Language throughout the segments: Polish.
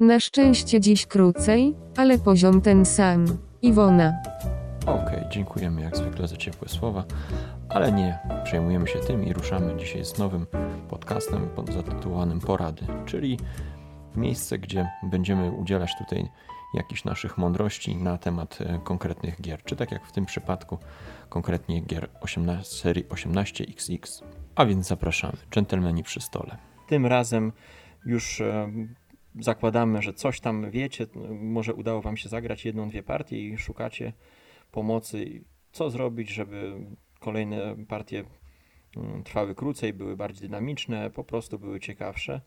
Na szczęście dziś krócej, ale poziom ten sam. Iwona. Okej, dziękujemy jak zwykle za ciepłe słowa, ale nie przejmujemy się tym i ruszamy dzisiaj z nowym podcastem pod zatytułowanym Porady, czyli miejsce, gdzie będziemy udzielać tutaj jakichś naszych mądrości na temat e, konkretnych gier, czy tak jak w tym przypadku konkretnie gier 18, serii 18XX. A więc zapraszamy, dżentelmeni przy stole. Tym razem już e, zakładamy, że coś tam wiecie, może udało wam się zagrać jedną, dwie partie i szukacie pomocy, co zrobić, żeby kolejne partie mm, trwały krócej, były bardziej dynamiczne, po prostu były ciekawsze,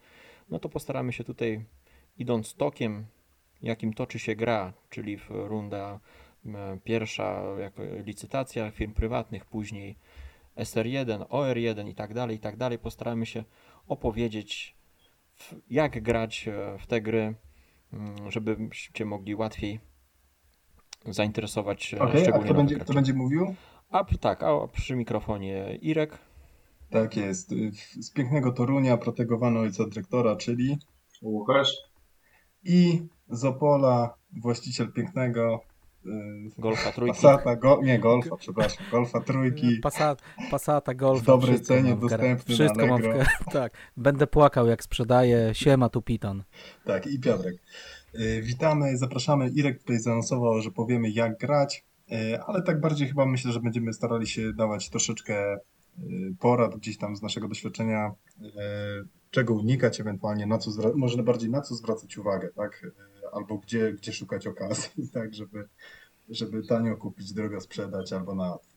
no to postaramy się tutaj, idąc tokiem, jakim toczy się gra, czyli runda pierwsza jako licytacja firm prywatnych, później SR1, OR1 i tak dalej, i tak dalej, postaramy się opowiedzieć, jak grać e, w te gry, mm, żebyście mogli łatwiej zainteresować e, a szczególnie kto będzie, kto będzie mówił? A tak, a przy mikrofonie Irek. Tak jest. Y, Z pięknego Torunia protegowano ojca dyrektora, czyli Łukasz? i z Opola właściciel pięknego Golfa trójki. Passata, go, nie Golfa, przepraszam, Golfa trójki. Passat, Passata, Golf. W dobrej cenie, dostępny Wszystko mam w Allegro. gar- Tak, będę płakał jak sprzedaję. Siema tu Piton. Tak, i Piotrek. Y, Witamy, zapraszamy. Irek tutaj zaanonsował, że powiemy jak grać, y, ale tak bardziej chyba myślę, że będziemy starali się dawać troszeczkę porad gdzieś tam z naszego doświadczenia, czego unikać ewentualnie, na co zwra- może bardziej na co zwracać uwagę, tak? Albo gdzie, gdzie szukać okazji, tak, żeby, żeby tanio kupić, drogo sprzedać albo na odwrót.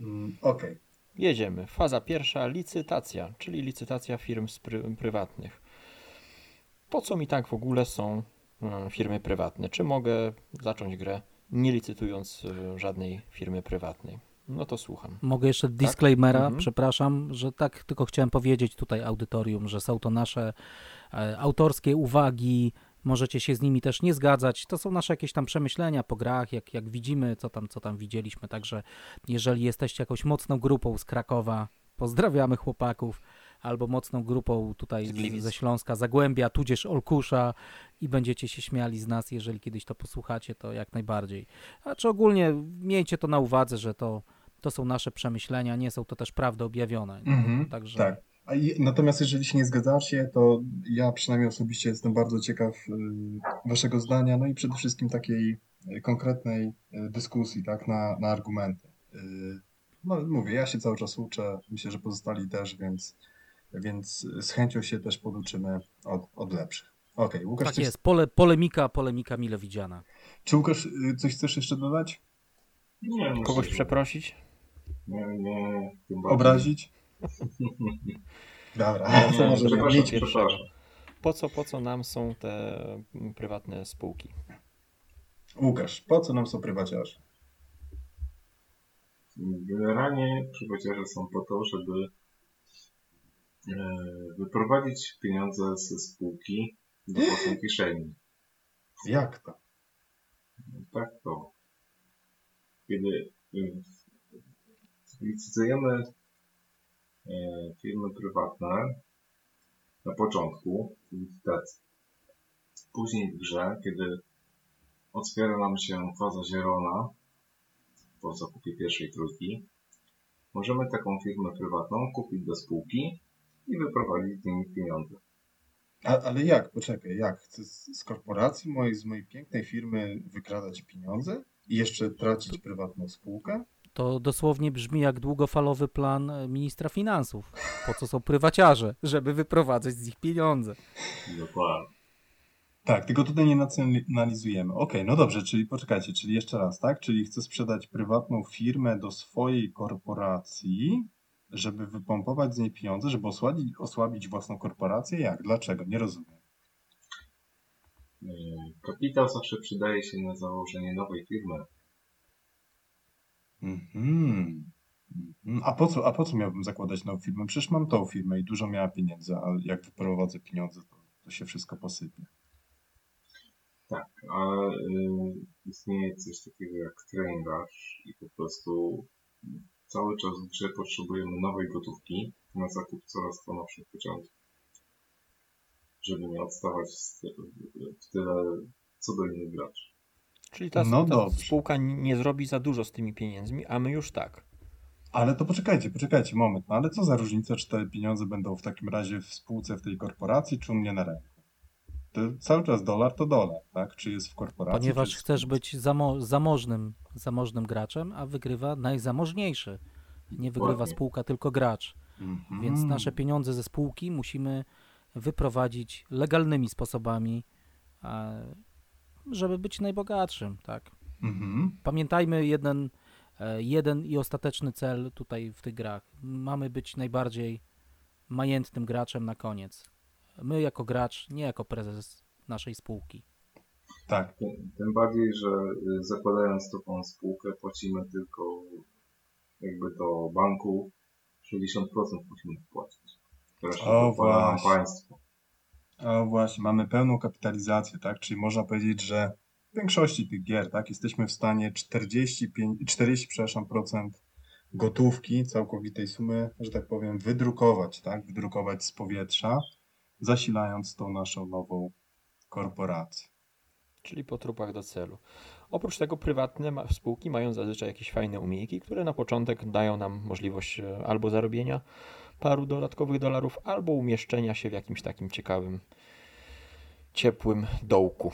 Mm, Okej. Jedziemy. Faza pierwsza, licytacja, czyli licytacja firm pry- prywatnych. Po co mi tak w ogóle są mm, firmy prywatne? Czy mogę zacząć grę nie licytując y, żadnej firmy prywatnej? No to słucham. Mogę jeszcze disclaimera, Mhm. przepraszam, że tak tylko chciałem powiedzieć tutaj audytorium, że są to nasze e, autorskie uwagi. Możecie się z nimi też nie zgadzać. To są nasze jakieś tam przemyślenia po grach, jak, jak widzimy, co tam, co tam widzieliśmy. Także jeżeli jesteście jakąś mocną grupą z Krakowa, pozdrawiamy chłopaków, albo mocną grupą tutaj Z ze Śląska, Zagłębia, tudzież Olkusza i będziecie się śmiali z nas, jeżeli kiedyś to posłuchacie, to jak najbardziej. A czy ogólnie miejcie to na uwadze, że to, to są nasze przemyślenia, nie są to też prawdy objawione. nie? Mhm, Także Tak. Natomiast jeżeli się nie zgadzacie, to ja przynajmniej osobiście jestem bardzo ciekaw y, waszego zdania, no i przede wszystkim takiej y, konkretnej y, dyskusji, tak, na, na argumenty. No mówię, ja się cały czas uczę, myślę, że pozostali też, więc, więc z chęcią się też poduczymy od, od lepszych. Okej, Łukasz, tak coś, jest, Pole, polemika, polemika mile widziana. czy Łukasz coś chcesz jeszcze dodać? Nie, Kogoś przeprosić? Nie, nie. Obrazić? Dobra, może przepraszam, przepraszam. Po co, po co nam są te prywatne spółki? Łukasz, po co nam są prywaciarze? Generalnie przyjaciele są po to, żeby e, wyprowadzić pieniądze ze spółki do własnej kieszeni. Jak to? Tak to. Kiedy e, licytujemy firmy prywatne na początku licytacji, później w grze, kiedy otwiera nam się faza zielona po zakupie pierwszej trójki, możemy taką firmę prywatną kupić do spółki i wyprowadzić z niej pieniądze. A, ale jak? Poczekaj, jak? Chcę z, z korporacji mojej, z mojej pięknej firmy wykradać pieniądze i jeszcze tracić prywatną spółkę? To dosłownie brzmi jak długofalowy plan e, ministra finansów. Po co są prywaciarze? Żeby wyprowadzać z nich pieniądze. Dokładnie. Tak, tylko tutaj nie nacjonalizujemy. Okej, no dobrze, czyli poczekajcie, czyli jeszcze raz, tak? Czyli chcę sprzedać prywatną firmę do swojej korporacji, żeby wypompować z niej pieniądze, żeby osłabić, osłabić własną korporację? Jak? Dlaczego? Nie rozumiem. Yy, Kapitał zawsze przydaje się na założenie nowej firmy. Mhm. Mhm. A po co, a po co miałbym zakładać nową firmę? Przecież mam tą firmę i dużo miała pieniędzy, a jak wyprowadzę pieniądze, to, to się wszystko posypie. Tak, ale y, istnieje coś takiego jak rush i po prostu cały czas w grze potrzebujemy nowej gotówki na zakup coraz to nowszych pociągów. Żeby nie odstawać z, tyle, co do innych graczy. Czyli ta, No ta spółka nie zrobi za dużo z tymi pieniędzmi, a my już tak. Ale to poczekajcie, poczekajcie moment. No ale co za różnica, czy te pieniądze będą w takim razie w spółce, w tej korporacji, czy u mnie na ręku? To cały czas dolar to dolar, tak? Czy jest w korporacji? Ponieważ chcesz być zamo zamożnym, zamożnym graczem, a wygrywa najzamożniejszy. Nie wygrywa spółka, tylko gracz. Mhm. Więc nasze pieniądze ze spółki musimy wyprowadzić legalnymi sposobami, a, żeby być najbogatszym, tak. Mhm. Pamiętajmy jeden, e, jeden i ostateczny cel tutaj w tych grach. Mamy być najbardziej majętnym graczem na koniec. My jako gracz, nie jako prezes naszej spółki. Tak. Tym, tym bardziej, że y, zakładając taką spółkę płacimy tylko jakby do banku 60% musimy wpłacić. Teraz się O, nam właśnie. państwo. O właśnie, mamy pełną kapitalizację, tak? Czyli można powiedzieć, że w większości tych gier, tak, jesteśmy w stanie 45, 40, przepraszam, procent gotówki, całkowitej sumy, że tak powiem, wydrukować, tak? Wydrukować z powietrza, zasilając tą naszą nową korporację. Czyli po trupach do celu. Oprócz tego prywatne spółki mają zazwyczaj jakieś fajne umiejki, które na początek dają nam możliwość e, albo zarobienia paru dodatkowych dolarów, albo umieszczenia się w jakimś takim ciekawym, ciepłym dołku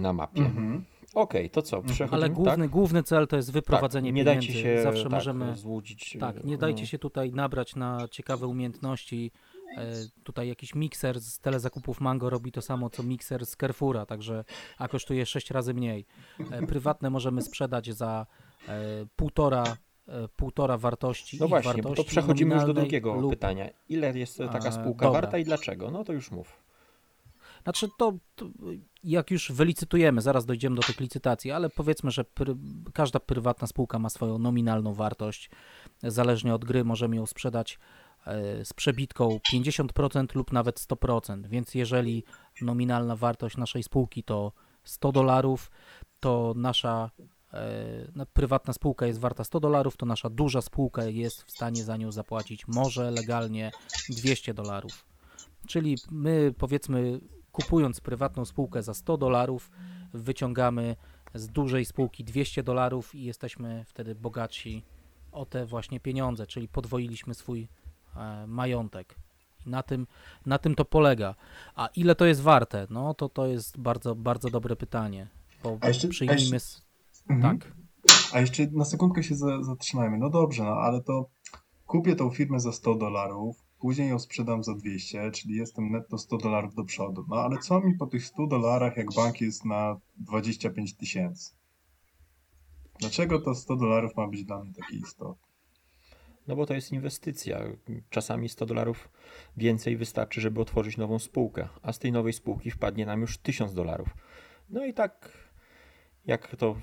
na mapie. Mhm. Okej, to co? Przechodzimy, Ale główny, tak? główny cel to jest wyprowadzenie tak, nie pieniędzy. dajcie się Zawsze tak, możemy. złudzić. Tak, e, nie dajcie no. się tutaj nabrać na ciekawe umiejętności. E, tutaj jakiś mikser z telezakupów Mango robi to samo co mikser z Carrefoura, także a kosztuje 6 razy mniej. E, prywatne możemy sprzedać za e, półtora, półtora wartości. No właśnie, bo to wartości przechodzimy już do drugiego lub pytania. Ile jest e, taka spółka dobra. warta i dlaczego? No to już mów. Znaczy to, to jak już wylicytujemy, zaraz dojdziemy do tych licytacji, ale powiedzmy, że pry, każda prywatna spółka ma swoją nominalną wartość. Zależnie od gry możemy ją sprzedać e, z przebitką 50% lub nawet 100%. Więc jeżeli nominalna wartość naszej spółki to 100 dolarów, to nasza e, no, prywatna spółka jest warta 100 dolarów, to nasza duża spółka jest w stanie za nią zapłacić może legalnie 200 dolarów. Czyli my powiedzmy kupując prywatną spółkę za 100 dolarów, wyciągamy z dużej spółki 200 dolarów i jesteśmy wtedy bogatsi o te właśnie pieniądze, czyli podwoiliśmy swój e, majątek. I na tym, na tym to polega. A ile to jest warte? No to to jest bardzo, bardzo dobre pytanie. Bo jeszcze- przyjmijmy... jeszcze- Mhm. Tak. A jeszcze na sekundkę się za, zatrzymajmy. No dobrze, no ale to kupię tą firmę za 100 dolarów, później ją sprzedam za 200, czyli jestem netto 100 dolarów do przodu. No ale co mi po tych 100 dolarach, jak bank jest na 25 tysięcy? Dlaczego to 100 dolarów ma być dla mnie takie istotne? No bo to jest inwestycja. Czasami 100 dolarów więcej wystarczy, żeby otworzyć nową spółkę, a z tej nowej spółki wpadnie nam już 1000 dolarów. No i tak jak to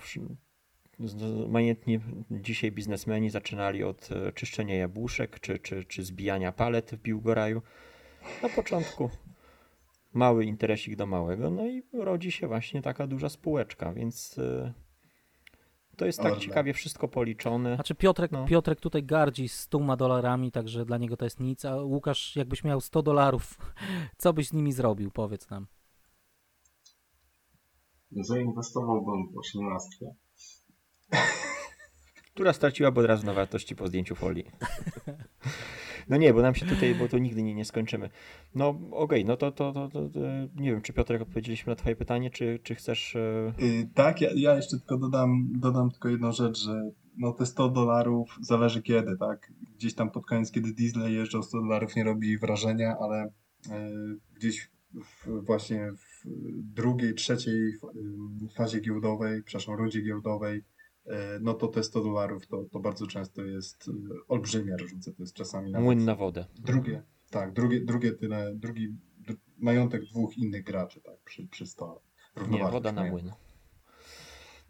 majętnie dzisiaj biznesmeni zaczynali od e, czyszczenia jabłuszek czy, czy, czy zbijania palet w Biłgoraju. Na początku mały interesik do małego, no i rodzi się właśnie taka duża spółeczka, więc e, to jest tak Orle. ciekawie wszystko policzone. Znaczy Piotrek, No. Piotrek tutaj gardzi 100 dolarami, także dla niego to jest nic, a Łukasz jakbyś miał 100 dolarów, co byś z nimi zrobił? Powiedz nam. Zainwestowałbym w 18. która straciłaby od razu na wartości po zdjęciu folii. No nie, bo nam się tutaj, bo tu nigdy nie, nie skończymy. No okej, no to, to, to, to, to nie wiem, czy Piotrek odpowiedzieliśmy na twoje pytanie, czy, czy chcesz... Yy, tak, ja, ja jeszcze tylko dodam, dodam tylko jedną rzecz, że no te 100 dolarów zależy kiedy, tak? Gdzieś tam pod koniec, kiedy diesle jeżdżą, 100 dolarów nie robi wrażenia, ale yy, gdzieś w, właśnie w drugiej, trzeciej fazie giełdowej, przepraszam, rundzie giełdowej, yy, no to te 100 dolarów to, to bardzo często jest yy, olbrzymia różnica, to jest czasami nawet Młyn na wodę. drugie, tak, drugie, drugie tyle, drugi dr- majątek dwóch innych graczy, tak, przy, przy stole. Nie, woda na młyn.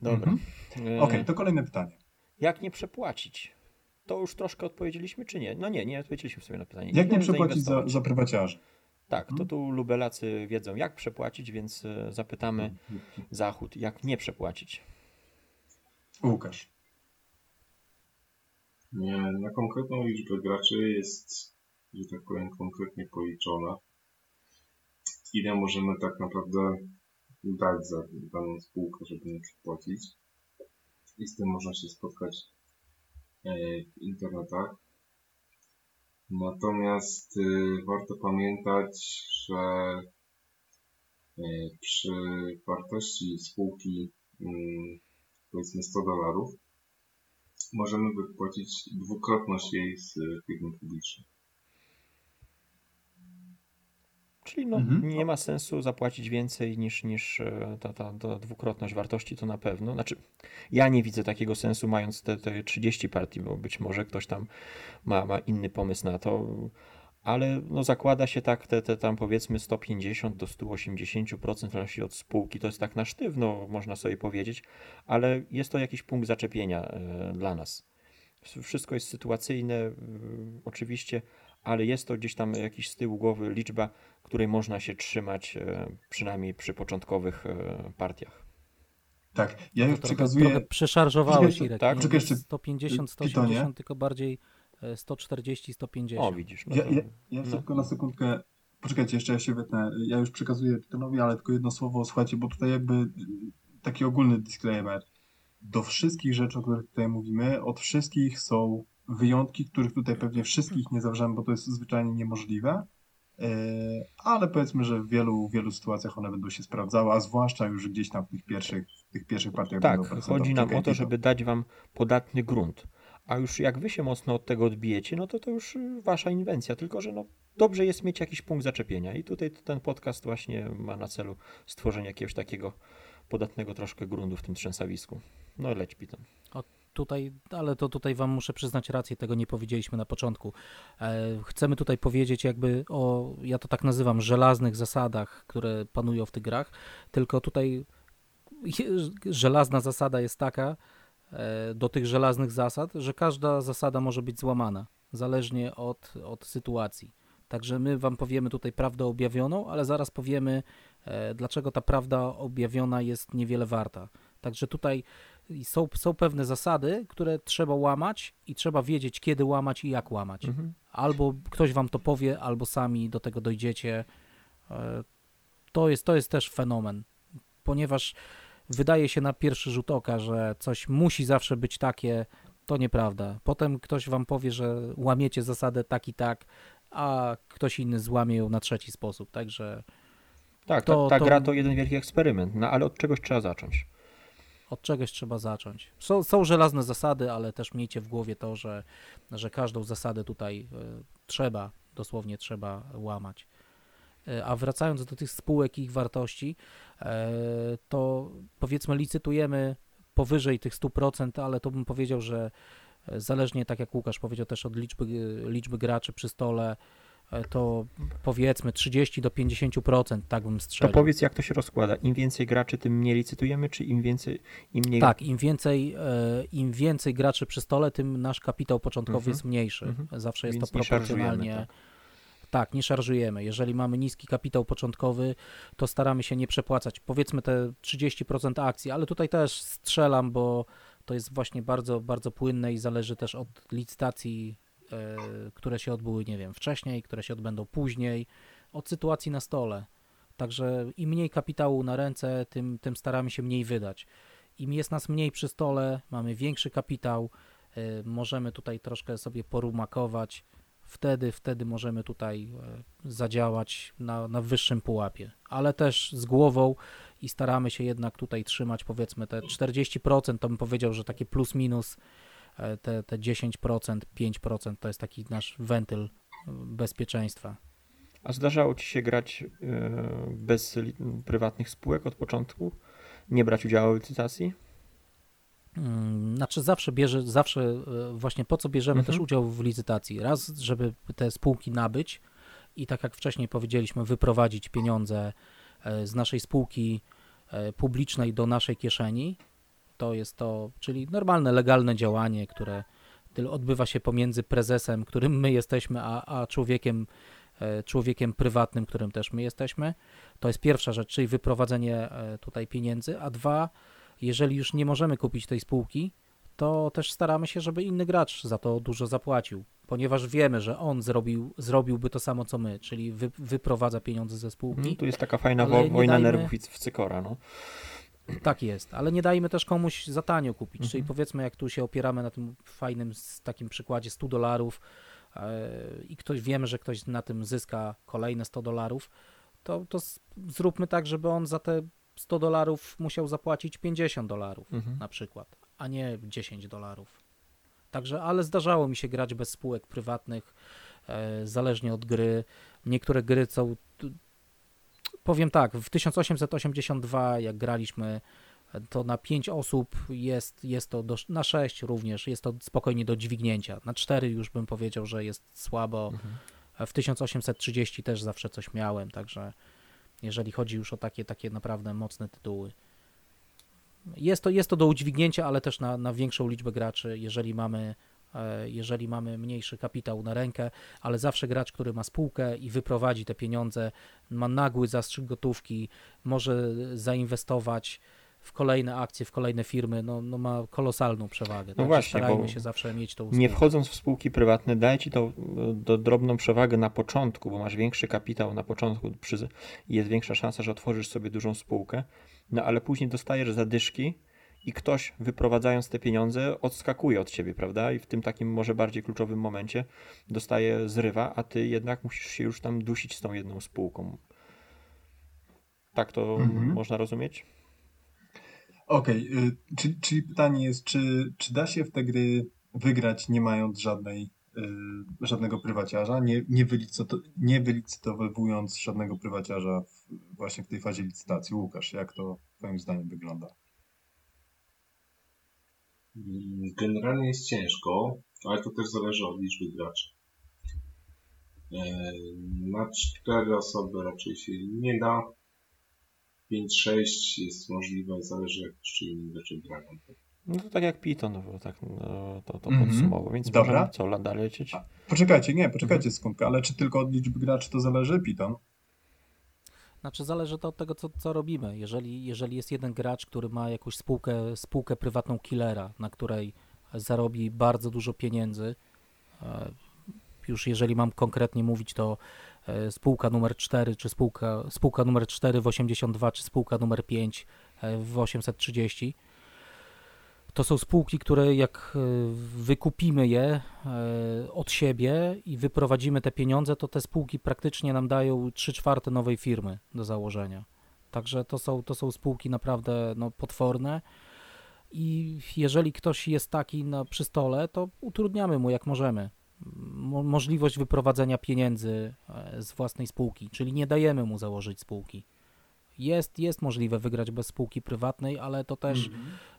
Dobra. Mhm. E, Okej, to kolejne pytanie. Jak nie przepłacić? To już troszkę odpowiedzieliśmy, czy nie? No nie, nie odpowiedzieliśmy sobie na pytanie. Jak nie Ile przepłacić za, za prywaciarzy? Tak, to Mhm. tu lubelacy wiedzą, jak przepłacić, więc e, zapytamy Zachód, jak nie przepłacić. Łukasz. Nie, na konkretną liczbę graczy jest, że tak powiem, konkretnie policzona. Ile możemy tak naprawdę dać za daną spółkę, żeby nie przypłacić. I z tym można się spotkać e, w internetach. Natomiast y, warto pamiętać, że y, przy wartości spółki y, powiedzmy 100 dolarów możemy wypłacić dwukrotność jej z firmy publicznej. Czyli no, Mhm. nie ma sensu zapłacić więcej niż, niż e, ta, ta, ta dwukrotność wartości, to na pewno. Znaczy, ja nie widzę takiego sensu mając te, te 30 partii, bo być może ktoś tam ma, ma inny pomysł na to, ale no, zakłada się tak te, te tam powiedzmy 150 do 180% zależy od spółki, to jest tak na sztywno, można sobie powiedzieć, ale jest to jakiś punkt zaczepienia e, dla nas. Wszystko jest sytuacyjne, oczywiście, ale jest to gdzieś tam jakiś z tyłu głowy liczba, której można się trzymać, e, przynajmniej przy początkowych e, partiach. Tak, ja już trochę, przekazuję. trochę przeszarżowałeś, Irek. tak, nie? poczekaj jeszcze, 150, Pitonie. 180, tylko bardziej e, 140, 150. O, widzisz. No Ja, to, ja, ja jeszcze no. tylko na sekundkę. Poczekajcie, jeszcze ja się wytnę. Ja już przekazuję Pitonowi, ale tylko jedno słowo, słuchajcie, bo tutaj jakby y, taki ogólny disclaimer. Do wszystkich rzeczy, o których tutaj mówimy, od wszystkich są wyjątki, których tutaj pewnie wszystkich nie zawrzemy, bo to jest zwyczajnie niemożliwe. E, Ale powiedzmy, że w wielu, wielu sytuacjach one będą się sprawdzały, a zwłaszcza już gdzieś tam w tych pierwszych, w tych pierwszych partiach Tak, chodzi nam o to, żeby dać wam podatny grunt. A już jak wy się mocno od tego odbijecie, no to to już y, wasza inwencja, tylko że no, dobrze jest mieć jakiś punkt zaczepienia. I tutaj ten podcast właśnie ma na celu stworzenie jakiegoś takiego podatnego troszkę gruntu w tym trzęsawisku. No leć piton. Tutaj, ale to tutaj wam muszę przyznać rację, tego nie powiedzieliśmy na początku. E, chcemy tutaj powiedzieć jakby o, ja to tak nazywam, żelaznych zasadach, które panują w tych grach, tylko tutaj żelazna zasada jest taka, e, do tych żelaznych zasad, że każda zasada może być złamana, zależnie od, od sytuacji. Także my wam powiemy tutaj prawdę objawioną, ale zaraz powiemy, e, dlaczego ta prawda objawiona jest niewiele warta. Także tutaj i są, są pewne zasady, które trzeba łamać i trzeba wiedzieć, kiedy łamać i jak łamać. Mhm. Albo ktoś wam to powie, albo sami do tego dojdziecie. E, To jest, to jest też fenomen, ponieważ wydaje się na pierwszy rzut oka, że coś musi zawsze być takie, to nieprawda. Potem ktoś wam powie, że łamiecie zasadę tak i tak, a ktoś inny złamie ją na trzeci sposób. Także Tak, To- ta, ta to- gra to jeden wielki eksperyment, no ale od czegoś trzeba zacząć. Od czegoś trzeba zacząć. Są, są żelazne zasady, ale też miejcie w głowie to, że, że każdą zasadę tutaj e, trzeba, dosłownie trzeba łamać. E, A wracając do tych spółek i ich wartości, e, to powiedzmy licytujemy powyżej tych 100%, ale to bym powiedział, że zależnie, tak jak Łukasz powiedział też od liczby, liczby graczy przy stole, to powiedzmy 30 do 50%, tak bym To strzelił. powiedz, jak to się rozkłada. Im więcej graczy, tym mniej licytujemy, czy im więcej, im mniej... Tak, im więcej, e, im więcej graczy przy stole, tym nasz kapitał początkowy Mhm. jest mniejszy. Mhm. Zawsze jest Więc to proporcjonalnie. tak. Tak, nie szarżujemy. Jeżeli mamy niski kapitał początkowy, to staramy się nie przepłacać. Powiedzmy te 30% akcji, ale tutaj też strzelam, bo to jest właśnie bardzo, bardzo płynne i zależy też od licytacji, e, które się odbyły, nie wiem, wcześniej, które się odbędą później, od sytuacji na stole. Także im mniej kapitału na ręce, tym, tym staramy się mniej wydać. Im jest nas mniej przy stole, mamy większy kapitał, e, możemy tutaj troszkę sobie porumakować, wtedy, wtedy możemy tutaj e, zadziałać na, na wyższym pułapie, ale też z głową i staramy się jednak tutaj trzymać powiedzmy te 40%, to bym powiedział, że takie plus minus e, te, te 10%, 5% to jest taki nasz wentyl bezpieczeństwa. A zdarzało ci się grać e, bez prywatnych spółek od początku? Nie brać udziału w licytacji? Mm, Znaczy zawsze bierze, zawsze e, właśnie po co bierzemy Mhm. też udział w licytacji? Raz, żeby te spółki nabyć i tak jak wcześniej powiedzieliśmy, wyprowadzić pieniądze e, z naszej spółki publicznej do naszej kieszeni. To jest to, czyli normalne, legalne działanie, które odbywa się pomiędzy prezesem, którym my jesteśmy, a, a człowiekiem, e, człowiekiem prywatnym, którym też my jesteśmy. To jest pierwsza rzecz, czyli wyprowadzenie e, tutaj pieniędzy, a dwa, jeżeli już nie możemy kupić tej spółki, to też staramy się, żeby inny gracz za to dużo zapłacił, ponieważ wiemy, że on zrobił, zrobiłby to samo co my, czyli wy, wyprowadza pieniądze ze spółki. No, tu jest taka fajna wo- wojna dajmy... nerwów w cykora. No. Tak jest, ale nie dajmy też komuś za tanio kupić. Mhm. Czyli powiedzmy, jak tu się opieramy na tym fajnym takim przykładzie 100 dolarów yy, i ktoś wiemy, że ktoś na tym zyska kolejne 100 dolarów, to, to zróbmy tak, żeby on za te 100 dolarów musiał zapłacić 50 dolarów Mhm. na przykład, a nie 10 dolarów. Także, ale zdarzało mi się grać bez spółek prywatnych, e, zależnie od gry. Niektóre gry są. Powiem tak, w 1882, jak graliśmy, to na 5 osób jest, jest to, do, na 6 również jest to spokojnie do dźwignięcia. Na 4 już bym powiedział, że jest słabo. Mhm. W 1830 też zawsze coś miałem, także jeżeli chodzi już o takie, takie naprawdę mocne tytuły. Jest to, jest to do udźwignięcia, ale też na, na większą liczbę graczy, jeżeli mamy, jeżeli mamy mniejszy kapitał na rękę, ale zawsze gracz, który ma spółkę i wyprowadzi te pieniądze, ma nagły zastrzyk gotówki, może zainwestować w kolejne akcje, w kolejne firmy, no, no ma kolosalną przewagę. Także właśnie, starajmy bo się zawsze mieć tą Nie wchodząc w spółki prywatne, daje ci to e, do drobną przewagę na początku, bo masz większy kapitał na początku i jest większa szansa, że otworzysz sobie dużą spółkę, no ale później dostajesz zadyszki i ktoś wyprowadzając te pieniądze odskakuje od ciebie, prawda? I w tym takim może bardziej kluczowym momencie dostaje zrywa, a ty jednak musisz się już tam dusić z tą jedną spółką. Tak to Mhm. można rozumieć? Okej, y, czyli, czyli pytanie jest, czy, czy da się w te gry wygrać nie mając żadnej, y, żadnego prywaciarza, nie, nie, wylicyto, nie wylicytowując żadnego prywaciarza w, właśnie w tej fazie licytacji? Łukasz, jak to twoim zdaniem wygląda? Mm, Generalnie jest ciężko, ale to też zależy od liczby graczy. E, Na cztery osoby raczej się nie da. 5-6 jest możliwe, zależy jak jeszcze inni gracze grają. No to tak jak Python, no, bo tak no, to, to Mhm. podsumował, więc Dobra. możemy co, la- dalej lecieć? A, Poczekajcie, nie, poczekajcie sekundkę, ale czy tylko od liczby graczy to zależy, Piton? Znaczy zależy to od tego, co, co robimy. Jeżeli, jeżeli jest jeden gracz, który ma jakąś spółkę, spółkę prywatną killera, na której zarobi bardzo dużo pieniędzy, e, już jeżeli mam konkretnie mówić, to e, spółka numer 4, czy spółka, spółka numer 4 w 82, czy spółka numer 5 e, w 830, to są spółki, które jak e, wykupimy je e, od siebie i wyprowadzimy te pieniądze, to te spółki praktycznie nam dają 3 czwarte nowej firmy do założenia. Także to są, to są spółki naprawdę no, potworne. I jeżeli ktoś jest taki na, przy stole, to utrudniamy mu jak możemy mo- możliwość wyprowadzenia pieniędzy e, z własnej spółki, czyli nie dajemy mu założyć spółki. Jest, jest możliwe wygrać bez spółki prywatnej, ale to też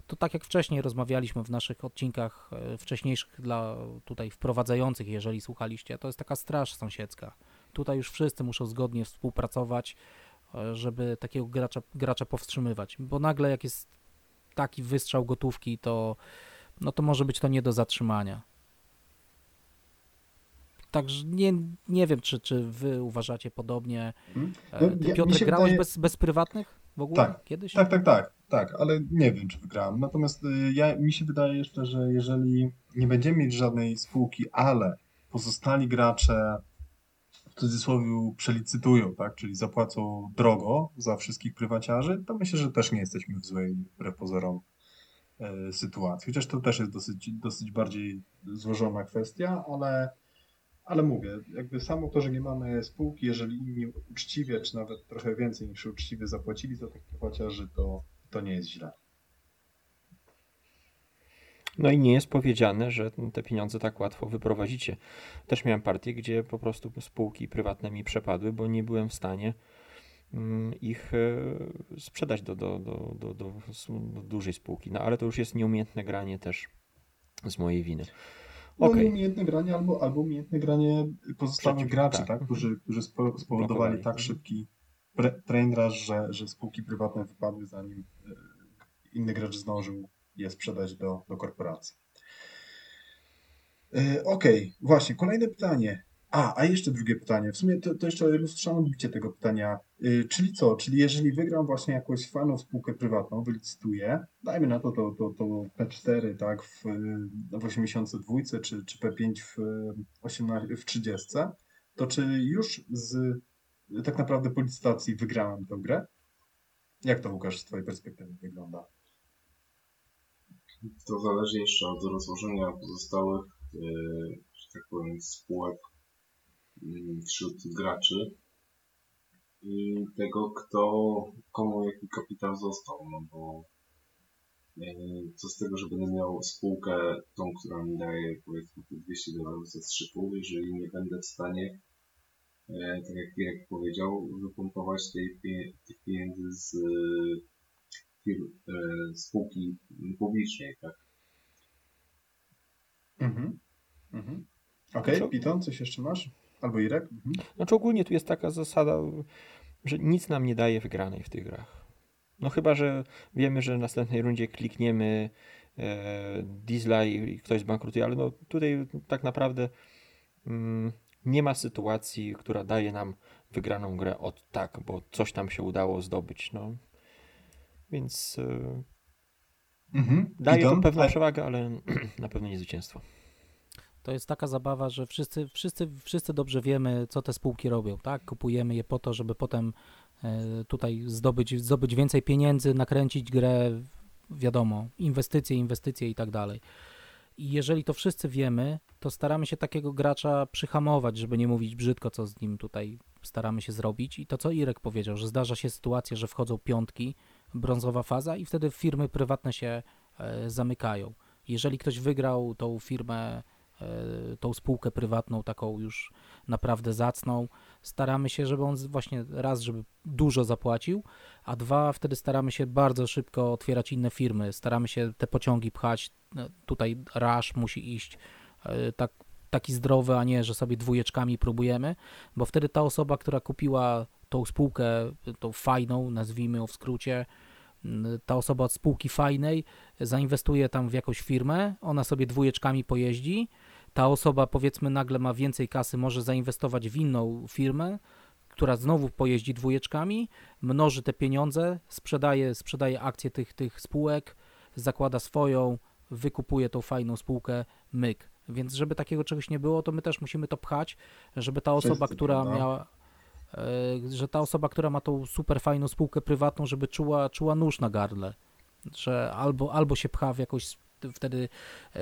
to tak jak wcześniej rozmawialiśmy w naszych odcinkach e, wcześniejszych dla tutaj wprowadzających, jeżeli słuchaliście, to jest taka straż sąsiedzka. Tutaj już wszyscy muszą zgodnie współpracować, e, żeby takiego gracza, gracza powstrzymywać, bo nagle jak jest taki wystrzał gotówki, to no to może być to nie do zatrzymania. Także nie, nie wiem, czy, czy wy uważacie podobnie. Mhm. E, No, ja- Piotr, grałeś wydaje- bez, bez prywatnych w ogóle Tak, kiedyś? Tak, tak, tak, tak, ale nie wiem, czy wygrałem. Natomiast y, ja, mi się wydaje jeszcze, że jeżeli nie będziemy mieć żadnej spółki, ale pozostali gracze w cudzysłowie przelicytują, tak, czyli zapłacą drogo za wszystkich prywaciarzy, to myślę, że też nie jesteśmy w złej, wbrew pozorom, e, sytuacji. Chociaż to też jest dosyć, dosyć bardziej złożona kwestia, ale, ale mówię, jakby samo to, że nie mamy spółki, jeżeli inni uczciwie, czy nawet trochę więcej niż uczciwie zapłacili za tych prywaciarzy, to, to nie jest źle. No i nie jest powiedziane, że te pieniądze tak łatwo wyprowadzicie. Też miałem partię, gdzie po prostu spółki prywatne mi przepadły, bo nie byłem w stanie mm, ich e, sprzedać do, do, do, do, do dużej spółki. No ale to już jest nieumiejętne granie też z mojej winy. No Okej. nieumiejętne granie albo, albo umiejętne granie pozostałych Przeciw- graczy, tak. tak, którzy, którzy spo, spowodowali Blokowali. tak szybki pre- train rush, że, że spółki prywatne wypadły zanim e, inny gracz zdążył je sprzedać do, do korporacji. E, Okej, właśnie, kolejne pytanie. A, a jeszcze drugie pytanie. W sumie to, to jeszcze lustrzane odbicie tego pytania. Y, czyli co? Czyli jeżeli wygram właśnie jakąś fajną spółkę prywatną, wylicytuję, dajmy na to to, to, to P4 tak, w, w 82 czy, czy P5 w, 18, w 30, to czy już z tak naprawdę po licytacji wygrałem tę grę? Jak to Łukasz z Twojej perspektywy wygląda? To zależy jeszcze od rozłożenia pozostałych, yy, że tak powiem, spółek yy, wśród graczy i tego, kto, komu jaki kapitał został, no bo yy, co z tego, że będę miał spółkę, tą, która mi daje powiedzmy 200 dolarów za 3,5, jeżeli nie będę w stanie, yy, tak jak Irek powiedział, wypompować tej, tych pieniędzy z firm, spółki publicznej, tak? Mhm. mhm. Okej, okay, Piton, coś jeszcze masz? Albo Irek? Mhm. Znaczy ogólnie tu jest taka zasada, że nic nam nie daje wygranej w tych grach. No chyba, że wiemy, że w następnej rundzie klikniemy e, Diesla i, ktoś zbankrutuje, ale no tutaj tak naprawdę mm, nie ma sytuacji, która daje nam wygraną grę od tak, bo coś tam się udało zdobyć. No. Więc e, mhm. daje to pewną przewagę, ale na pewno nie zwycięstwo. To jest taka zabawa, że wszyscy, wszyscy, wszyscy dobrze wiemy, co te spółki robią, tak? Kupujemy je po to, żeby potem e, tutaj zdobyć, zdobyć więcej pieniędzy, nakręcić grę, wiadomo, inwestycje, inwestycje i tak dalej. I jeżeli to wszyscy wiemy, to staramy się takiego gracza przyhamować, żeby nie mówić brzydko, co z nim tutaj staramy się zrobić. I to, co Irek powiedział, że zdarza się sytuacja, że wchodzą piątki, brązowa faza i wtedy firmy prywatne się e, zamykają. Jeżeli ktoś wygrał tą firmę tą spółkę prywatną, taką już naprawdę zacną. Staramy się, żeby on właśnie raz, żeby dużo zapłacił, a dwa, wtedy staramy się bardzo szybko otwierać inne firmy. Staramy się te pociągi pchać. E, tutaj rasz musi iść e, tak, taki zdrowy, a nie, że sobie dwójeczkami próbujemy, bo wtedy ta osoba, która kupiła tą spółkę, tą fajną, nazwijmy ją w skrócie, ta osoba od spółki fajnej zainwestuje tam w jakąś firmę, ona sobie dwójeczkami pojeździ, ta osoba powiedzmy nagle ma więcej kasy, może zainwestować w inną firmę, która znowu pojeździ dwójeczkami, mnoży te pieniądze, sprzedaje, sprzedaje akcje tych, tych spółek, zakłada swoją, wykupuje tą fajną spółkę, myk. Więc żeby takiego czegoś nie było, to my też musimy to pchać, żeby ta osoba, Wszyscy, która prawda? miała e, że ta osoba, która ma tą super fajną spółkę prywatną, żeby czuła, czuła nóż na gardle, że albo, albo się pcha w jakąś wtedy e,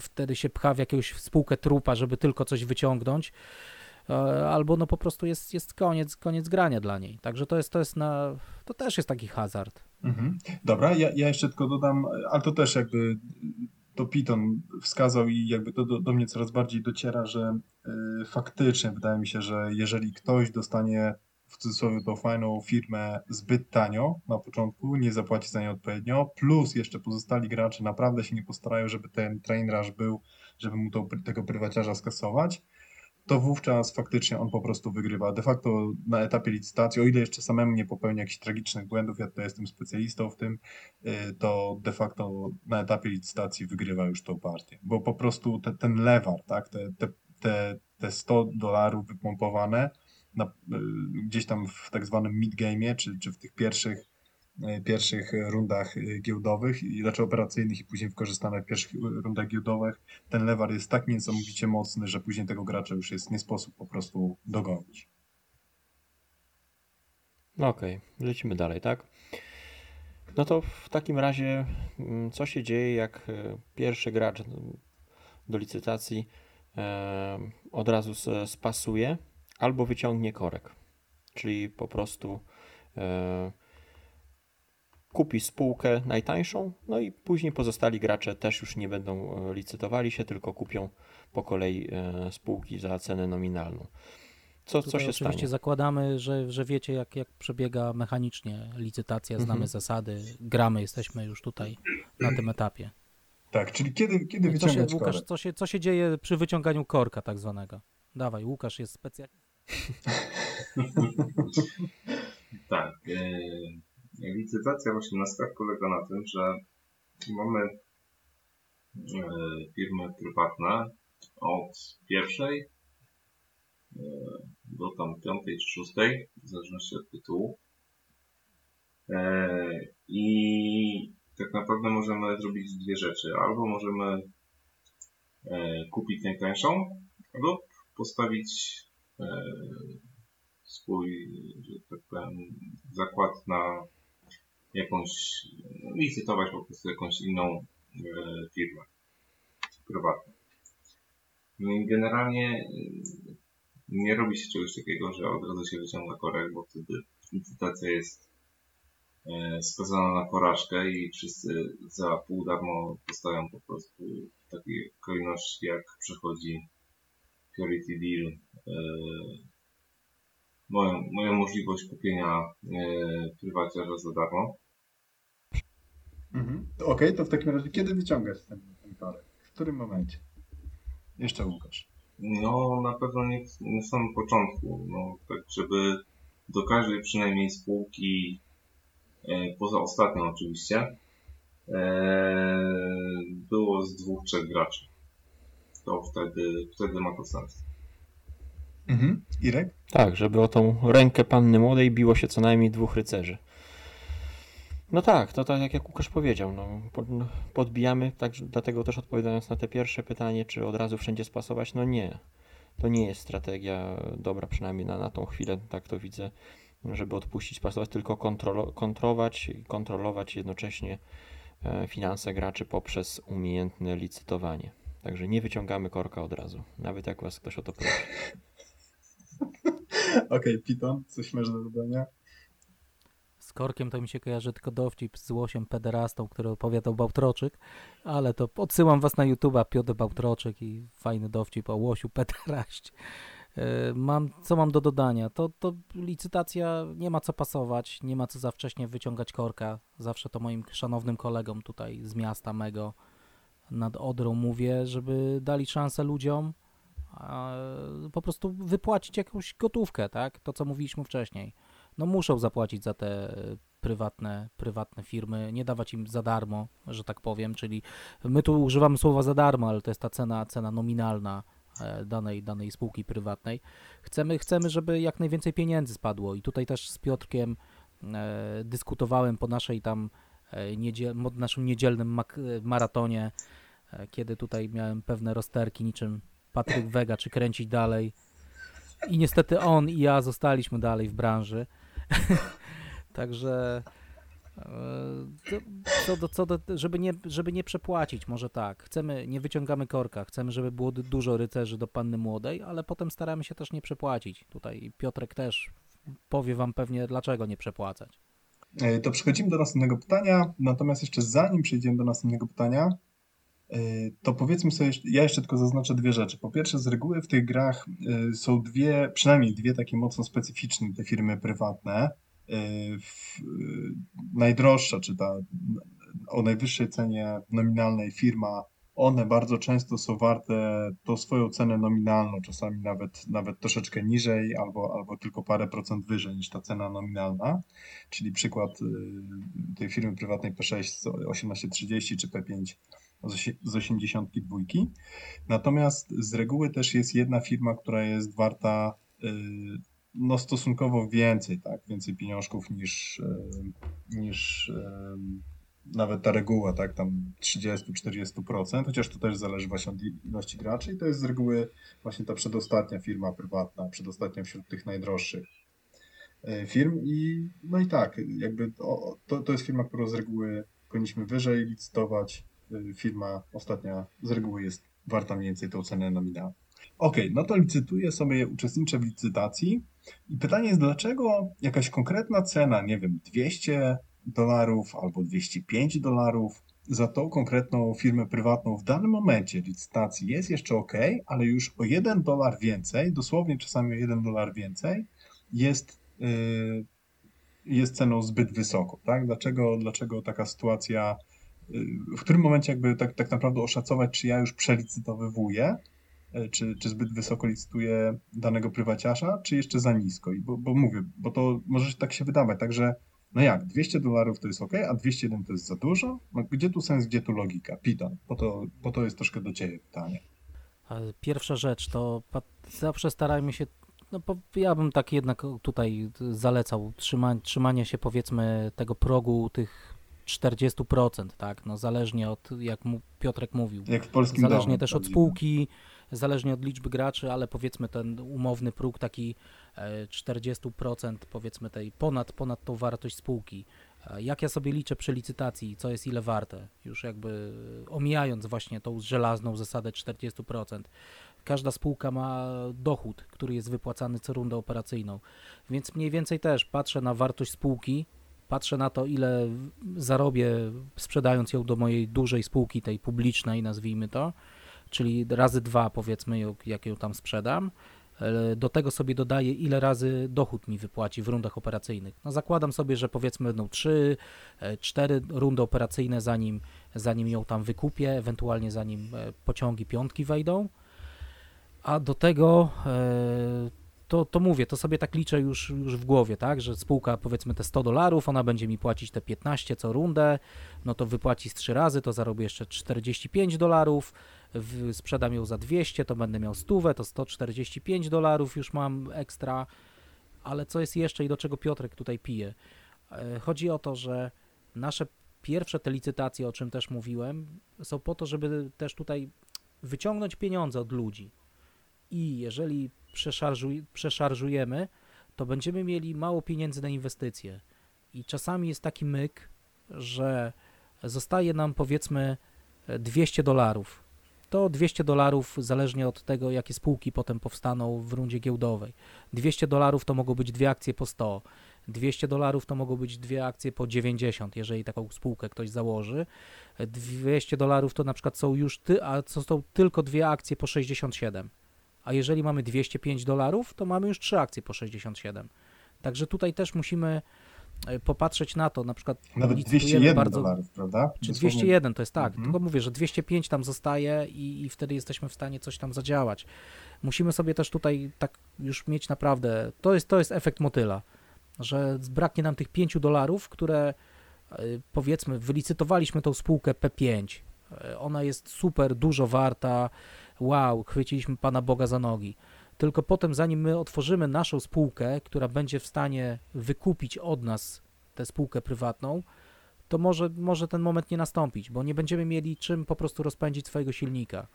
wtedy się pcha w jakąś spółkę trupa, żeby tylko coś wyciągnąć, e, albo no po prostu jest, jest koniec, koniec grania dla niej. Także to jest, to jest na, to też jest taki hazard. Mhm. Dobra, ja, ja jeszcze tylko dodam, ale to też jakby to Piton wskazał i jakby to do, do mnie coraz bardziej dociera, że y, faktycznie wydaje mi się, że jeżeli ktoś dostanie w cudzysłowie tą fajną firmę zbyt tanio na początku, nie zapłaci za nią odpowiednio, plus jeszcze pozostali gracze naprawdę się nie postarają, żeby ten train rush był, żeby mu to, tego prywaciarza skasować, to wówczas faktycznie on po prostu wygrywa. De facto na etapie licytacji, o ile jeszcze samemu nie popełnia jakichś tragicznych błędów, ja tutaj jestem specjalistą w tym, y, to de facto na etapie licytacji wygrywa już tą partię. Bo po prostu te, ten lewar, tak, te, te, te, te 100 dolarów wypompowane, na, y, gdzieś tam w tak zwanym mid-game, czy, czy w tych pierwszych, y, pierwszych rundach y, giełdowych, i raczej operacyjnych i później wykorzystane w pierwszych rundach giełdowych, ten lewar jest tak niesamowicie mocny, że później tego gracza już jest nie sposób po prostu dogonić. No okej, okay. lecimy dalej, tak? No to w takim razie, mm, co się dzieje, jak pierwszy gracz do licytacji od razu spasuje albo wyciągnie korek, czyli po prostu e, kupi spółkę najtańszą, no i później pozostali gracze też już nie będą e, licytowali się, tylko kupią po kolei e, spółki za cenę nominalną. Co, co się oczywiście stanie? zakładamy, że, że wiecie, jak, jak przebiega mechanicznie licytacja, znamy mhm. zasady, gramy, jesteśmy już tutaj na tym etapie. Tak, czyli kiedy, kiedy wyciągać się, Łukasz, co się, co się dzieje przy wyciąganiu korka tak zwanego? Dawaj, Łukasz jest specjalistą. tak. E, licytacja właśnie na skarb polega na tym, że mamy e, firmy prywatne od pierwszej do tam piątej czy szóstej, w zależności od tytułu. E, I tak naprawdę możemy zrobić dwie rzeczy. Albo możemy e, kupić najtańszą, lub postawić e, swój, że tak powiem, zakład na jakąś, no, licytować po prostu jakąś inną firmę prywatną. No i generalnie nie robi się czegoś takiego, że od razu się wyciąga korek, bo wtedy licytacja jest e, skazana na porażkę i wszyscy za pół darmo dostają po prostu w takiej kolejności, jak przechodzi Purity Deal e, moją, moją możliwość kupienia e, prywaciarza za darmo. Mhm. Okej, okay, to w takim razie kiedy wyciągasz ten, ten korek? W którym momencie? Jeszcze Łukasz. No, na pewno nie na samym początku. No, tak, żeby do każdej przynajmniej spółki, e, poza ostatnią oczywiście, e, było z dwóch, trzech graczy. To wtedy, wtedy ma to sens. Mhm. Irek? Tak, żeby o tą rękę panny młodej biło się co najmniej dwóch rycerzy. No tak, to tak jak Łukasz powiedział, no, podbijamy, tak, dlatego też odpowiadając na te pierwsze pytanie, czy od razu wszędzie spasować, no nie. To nie jest strategia dobra, przynajmniej na, na tą chwilę, tak to widzę, żeby odpuścić, spasować, tylko kontrolo, kontrolować i kontrolować jednocześnie e, finanse graczy poprzez umiejętne licytowanie. Także nie wyciągamy korka od razu, nawet jak was ktoś o to prosi. Okej, okay, Piton, coś masz do dodania? Z korkiem to mi się kojarzy tylko dowcip z łosiem pederastą, który opowiadał Bałtroczyk, ale to odsyłam was na YouTube'a Piotr Bałtroczyk i fajny dowcip o łosiu pederaście. Mam, co mam do dodania? To, to licytacja nie ma co pasować, nie ma co za wcześnie wyciągać korka. Zawsze to moim szanownym kolegom tutaj z miasta mego nad Odrą mówię, żeby dali szansę ludziom po prostu wypłacić jakąś gotówkę, tak? To, co mówiliśmy wcześniej no muszą zapłacić za te prywatne, prywatne firmy, nie dawać im za darmo, że tak powiem, czyli my tu używamy słowa za darmo, ale to jest ta cena, cena nominalna e, danej, danej spółki prywatnej. Chcemy, chcemy, żeby jak najwięcej pieniędzy spadło i tutaj też z Piotrkiem e, dyskutowałem po naszej tam e, niedziel, naszym niedzielnym maratonie, kiedy tutaj miałem pewne rozterki niczym Patryk Wega, czy kręcić dalej. I niestety on i ja zostaliśmy dalej w branży. Także e, co do, co do, żeby, nie, żeby nie przepłacić, może tak. Chcemy, nie wyciągamy korka, chcemy, żeby było dużo rycerzy do panny młodej, ale potem staramy się też nie przepłacić. Tutaj Piotrek też powie wam pewnie, dlaczego nie przepłacać. E, to przechodzimy do następnego pytania. Natomiast jeszcze zanim przejdziemy do następnego pytania, e, to powiedzmy sobie, ja jeszcze tylko zaznaczę dwie rzeczy. Po pierwsze, z reguły w tych grach są dwie, przynajmniej dwie takie mocno specyficzne te firmy prywatne. Y, najdroższa, czy ta o najwyższej cenie nominalnej firma, one bardzo często są warte tą swoją cenę nominalną, czasami nawet, nawet troszeczkę niżej albo, albo tylko parę procent wyżej niż ta cena nominalna. Czyli przykład tej firmy prywatnej P6 1830 czy P5 z 82. Natomiast z reguły też jest jedna firma, która jest warta no stosunkowo więcej, tak, więcej pieniążków niż, e, niż e, nawet ta reguła, tak, tam 30-40%, chociaż to też zależy właśnie od ilości graczy i to jest z reguły właśnie ta przedostatnia firma prywatna, przedostatnia wśród tych najdroższych firm i no i tak, jakby to, to, to jest firma, którą z reguły powinniśmy wyżej licytować, firma ostatnia z reguły jest warta mniej więcej tą cenę nominalną. Ok, no to licytuję sobie, uczestniczę w licytacji i pytanie jest, dlaczego jakaś konkretna cena, nie wiem, 200 dolarów albo 205 dolarów za tą konkretną firmę prywatną w danym momencie licytacji jest jeszcze ok, ale już o 1 dolar więcej, dosłownie czasami o 1 dolar więcej, jest, yy, jest ceną zbyt wysoką. Tak? Dlaczego, dlaczego taka sytuacja, w którym momencie jakby tak, tak naprawdę oszacować, czy ja już przelicytowywuję, E, czy, czy zbyt wysoko licytuje danego prywaciarza, czy jeszcze za nisko. I bo, bo mówię, bo to może tak się wydawać, także no jak, 200 dolarów to jest ok, a 201 to jest za dużo? No, gdzie tu sens, gdzie tu logika? Pitan, bo to, bo to jest troszkę do Ciebie pytanie. Pierwsza rzecz to zawsze starajmy się, no ja bym tak jednak tutaj zalecał trzyma, trzymanie się powiedzmy tego progu tych 40%, tak, no zależnie od, jak mu Piotrek mówił, jak w polskim zależnie domu, też od spółki, zależnie od liczby graczy, ale powiedzmy ten umowny próg taki 40% e, powiedzmy tej ponad, ponad tą wartość spółki. E, jak ja sobie liczę przy licytacji, co jest ile warte, już jakby omijając właśnie tą żelazną zasadę 40%. Każda spółka ma dochód, który jest wypłacany co rundę operacyjną, więc mniej więcej też patrzę na wartość spółki, patrzę na to, ile zarobię sprzedając ją do mojej dużej spółki, tej publicznej, nazwijmy to, czyli razy dwa powiedzmy, jak ją tam sprzedam. E, do tego sobie dodaję, ile razy dochód mi wypłaci w rundach operacyjnych. No zakładam sobie, że powiedzmy będą 3, 4 e, rundy operacyjne, zanim, zanim ją tam wykupię, ewentualnie zanim e, pociągi piątki wejdą. A do tego to, to mówię, to sobie tak liczę już, już w głowie, tak, że spółka powiedzmy te 100 dolarów, ona będzie mi płacić te 15 co rundę, no to wypłaci z 3 razy, to zarobię jeszcze 45 dolarów, sprzedam ją za 200, to będę miał stówę, to 145 dolarów już mam ekstra, ale co jest jeszcze i do czego Piotrek tutaj pije? E, chodzi o to, że nasze pierwsze te licytacje, o czym też mówiłem, są po to, żeby też tutaj wyciągnąć pieniądze od ludzi. I jeżeli przeszarżuj, przeszarżujemy, to będziemy mieli mało pieniędzy na inwestycje. I czasami jest taki myk, że zostaje nam powiedzmy 200 dolarów. To 200 dolarów zależnie od tego, jakie spółki potem powstaną w rundzie giełdowej. 200 dolarów to mogą być dwie akcje po 100. 200 dolarów to mogą być dwie akcje po 90, jeżeli taką spółkę ktoś założy. 200 dolarów to na przykład są już ty, a co są tylko dwie akcje po 67 a jeżeli mamy 205 dolarów, to mamy już trzy akcje po 67. Także tutaj też musimy e, popatrzeć na to, na przykład nawet 201 bardzo, dolarów, prawda? Czy 201 to jest tak, mhm. tylko mówię, że 205 tam zostaje i, i wtedy jesteśmy w stanie coś tam zadziałać. Musimy sobie też tutaj tak już mieć naprawdę, to jest, to jest efekt motyla, że braknie nam tych 5 dolarów, które e, powiedzmy wylicytowaliśmy tą spółkę P5, e, ona jest super dużo warta, wow, chwyciliśmy Pana Boga za nogi. Tylko potem, zanim my otworzymy naszą spółkę, która będzie w stanie wykupić od nas tę spółkę prywatną, to może, może ten moment nie nastąpić, bo nie będziemy mieli czym po prostu rozpędzić swojego silnika.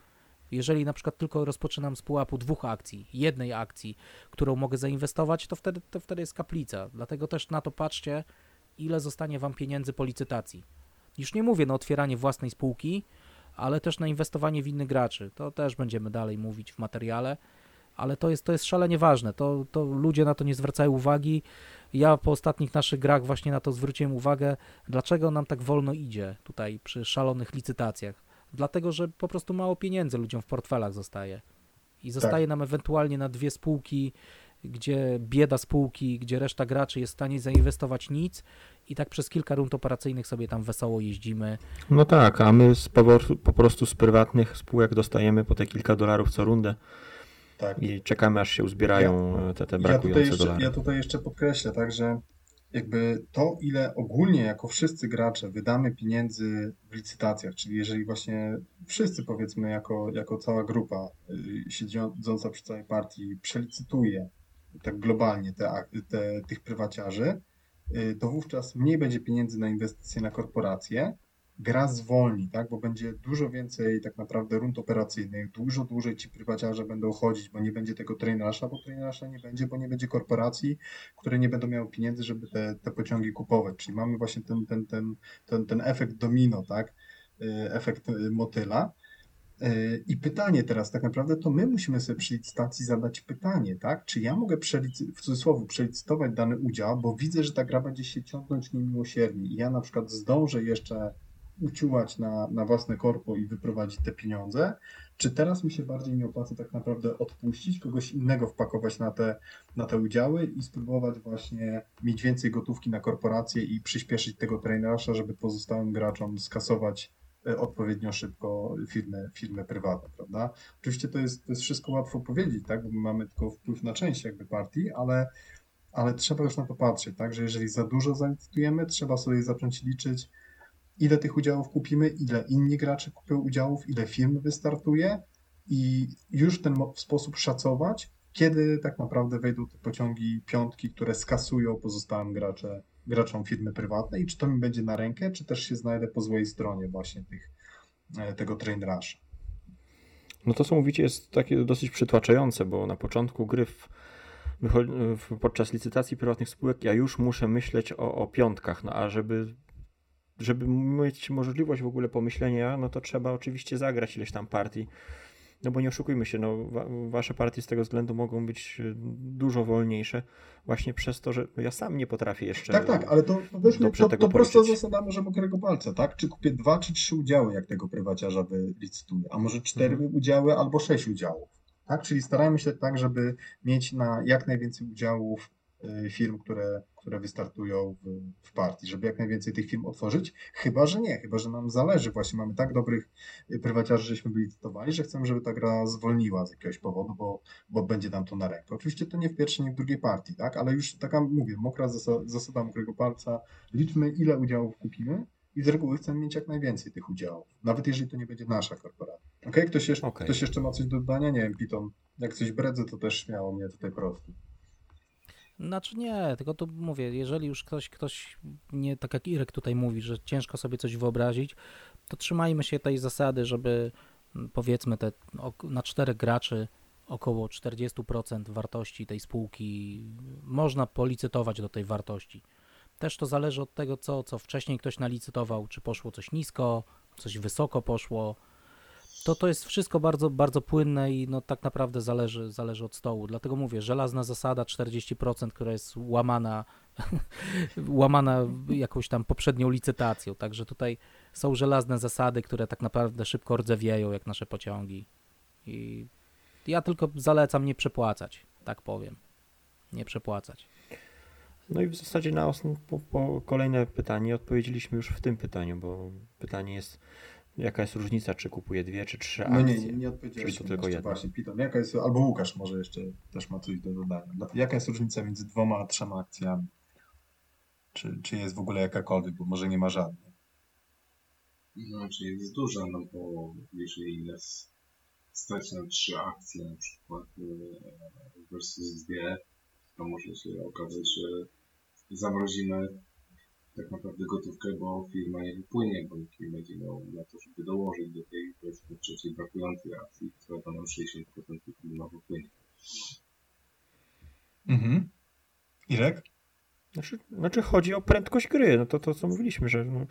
Jeżeli na przykład tylko rozpoczynam z pułapu dwóch akcji, jednej akcji, którą mogę zainwestować, to wtedy, to wtedy jest kaplica. Dlatego też na to patrzcie, ile zostanie Wam pieniędzy po licytacji. Już nie mówię na otwieranie własnej spółki, ale też na inwestowanie w innych graczy. To też będziemy dalej mówić w materiale, ale to jest, to jest szalenie ważne. To, to ludzie na to nie zwracają uwagi. Ja po ostatnich naszych grach właśnie na to zwróciłem uwagę, dlaczego nam tak wolno idzie tutaj przy szalonych licytacjach. Dlatego, że po prostu mało pieniędzy ludziom w portfelach zostaje. I zostaje tak. nam ewentualnie na dwie spółki, gdzie bieda spółki, gdzie reszta graczy jest w stanie zainwestować nic i tak przez kilka rund operacyjnych sobie tam wesoło jeździmy. No tak, a my z, po, prostu z prywatnych spółek dostajemy po te kilka dolarów co rundę. Tak. I czekamy aż się uzbierają ja, te, te brakujące ja dolary. Ja tutaj jeszcze podkreślę, tak, że jakby to, ile ogólnie jako wszyscy gracze wydamy pieniędzy w licytacjach, czyli jeżeli właśnie wszyscy powiedzmy jako, jako cała grupa y, siedząca przy całej partii przelicytuje tak globalnie te, te, tych prywaciarzy, Y, to wówczas mniej będzie pieniędzy na inwestycje na korporacje, gra zwolni, tak, bo będzie dużo więcej tak naprawdę rund operacyjnych, dużo dłużej ci prywaciarze będą chodzić, bo nie będzie tego trainasza, bo trainasza nie będzie, bo nie będzie korporacji, które nie będą miały pieniędzy, żeby te, te pociągi kupować, czyli mamy właśnie ten, ten, ten, ten, ten efekt domino, tak, y, efekt y, motyla, i pytanie teraz, tak naprawdę to my musimy sobie przy licytacji zadać pytanie, tak? Czy ja mogę przelicy- w cudzysłowie przelicytować dany udział, bo widzę, że ta gra będzie się ciągnąć niemiłosiernie i ja na przykład zdążę jeszcze uciułać na, na własne korpo i wyprowadzić te pieniądze, czy teraz mi się bardziej nie opłaca tak naprawdę odpuścić, kogoś innego wpakować na te, na te udziały i spróbować właśnie mieć więcej gotówki na korporację i przyspieszyć tego trainera, żeby pozostałym graczom skasować E, odpowiednio szybko firmy, firmy prywatne, prawda? Oczywiście to jest, to jest wszystko łatwo powiedzieć, tak, bo my mamy tylko wpływ na część jakby partii, ale, ale trzeba już na to patrzeć, tak, że jeżeli za dużo zalicytujemy, trzeba sobie zacząć liczyć, ile tych udziałów kupimy, ile inni gracze kupią udziałów, ile firm wystartuje i już ten sposób szacować, kiedy tak naprawdę wejdą te pociągi piątki, które skasują pozostałym gracze, graczom firmy prywatnej i czy to mi będzie na rękę, czy też się znajdę po złej stronie właśnie tych, e, tego train rush. No to, co mówicie, jest takie dosyć przytłaczające, bo na początku gry w, w, podczas licytacji prywatnych spółek ja już muszę myśleć o, o piątkach, no a żeby żeby mieć możliwość w ogóle pomyślenia, no to trzeba oczywiście zagrać ileś tam partii no bo nie oszukujmy się, no, wa wasze partie z tego względu mogą być e, dużo wolniejsze, właśnie przez to, że ja sam nie potrafię jeszcze. Tak, tak, ale to weźmy to, to prosta zasada może mokrego palca, tak? Czy kupię dwa czy trzy udziały, jak tego prywaciarza wylicytuję, a może cztery mhm. udziały albo sześć udziałów. Tak? Czyli starajmy się tak, żeby mieć na jak najwięcej udziałów Y, firm, które, które wystartują w, w partii, żeby jak najwięcej tych firm otworzyć, chyba, że nie, chyba, że nam zależy, właśnie mamy tak dobrych prywaciarzy, żeśmy byli licytowali, że chcemy, żeby ta gra zwolniła z jakiegoś powodu, bo, bo będzie nam to na rękę. Oczywiście to nie w pierwszej, nie w drugiej partii, tak, ale już taka, mówię, mokra zasada, zasada mokrego palca, liczmy ile udziałów kupimy, i z reguły chcemy mieć jak najwięcej tych udziałów, nawet jeżeli to nie będzie nasza korporacja. Ok, ktoś jeszcze, okay. ktoś jeszcze ma coś do dodania? Nie wiem, Piton, jak coś bredzę, to też śmiało mnie tutaj prosto. Znaczy nie, tylko tu mówię, jeżeli już ktoś, ktoś nie, tak jak Irek tutaj mówi, że ciężko sobie coś wyobrazić, to trzymajmy się tej zasady, żeby mm, powiedzmy te na czterech graczy około 40% wartości tej spółki można policytować do tej wartości. Też to zależy od tego, co, co wcześniej ktoś nalicytował, czy poszło coś nisko, coś wysoko poszło, to to jest wszystko bardzo, bardzo płynne i no tak naprawdę zależy, zależy od stołu. Dlatego mówię, żelazna zasada 40%, która jest łamana, łamana jakąś tam poprzednią licytacją. Także tutaj są żelazne zasady, które tak naprawdę szybko rdzewieją, jak nasze pociągi. I ja tylko zalecam nie przepłacać, tak powiem. Nie przepłacać. No i w zasadzie na po, po kolejne pytanie odpowiedzieliśmy już w tym pytaniu, bo pytanie jest Jaka jest różnica, czy kupuje dwie, czy trzy akcje? No nie, nie, nie odpowiedziałeś. to tylko jedna? Właśnie, Piton, jaka jest, albo Łukasz może jeszcze też ma coś do dodania. Jaka jest różnica między dwoma a trzema akcjami? Czy, czy jest w ogóle jakakolwiek, bo może nie ma żadnej? No, czy jest duża, no bo jeżeli jest stać na trzy akcje na przykład e, versus dwie, to może się okazać, że zamrozimy tak naprawdę gotówkę, bo firma nie wypłynie, bo nikt nie będzie miał na to, żeby dołożyć do tej powiedzmy trzeciej brakującej akcji, która to nam 60% firma wypłynie. Mhm. Irek? Znaczy, znaczy chodzi o prędkość gry, no to to co mówiliśmy, że no,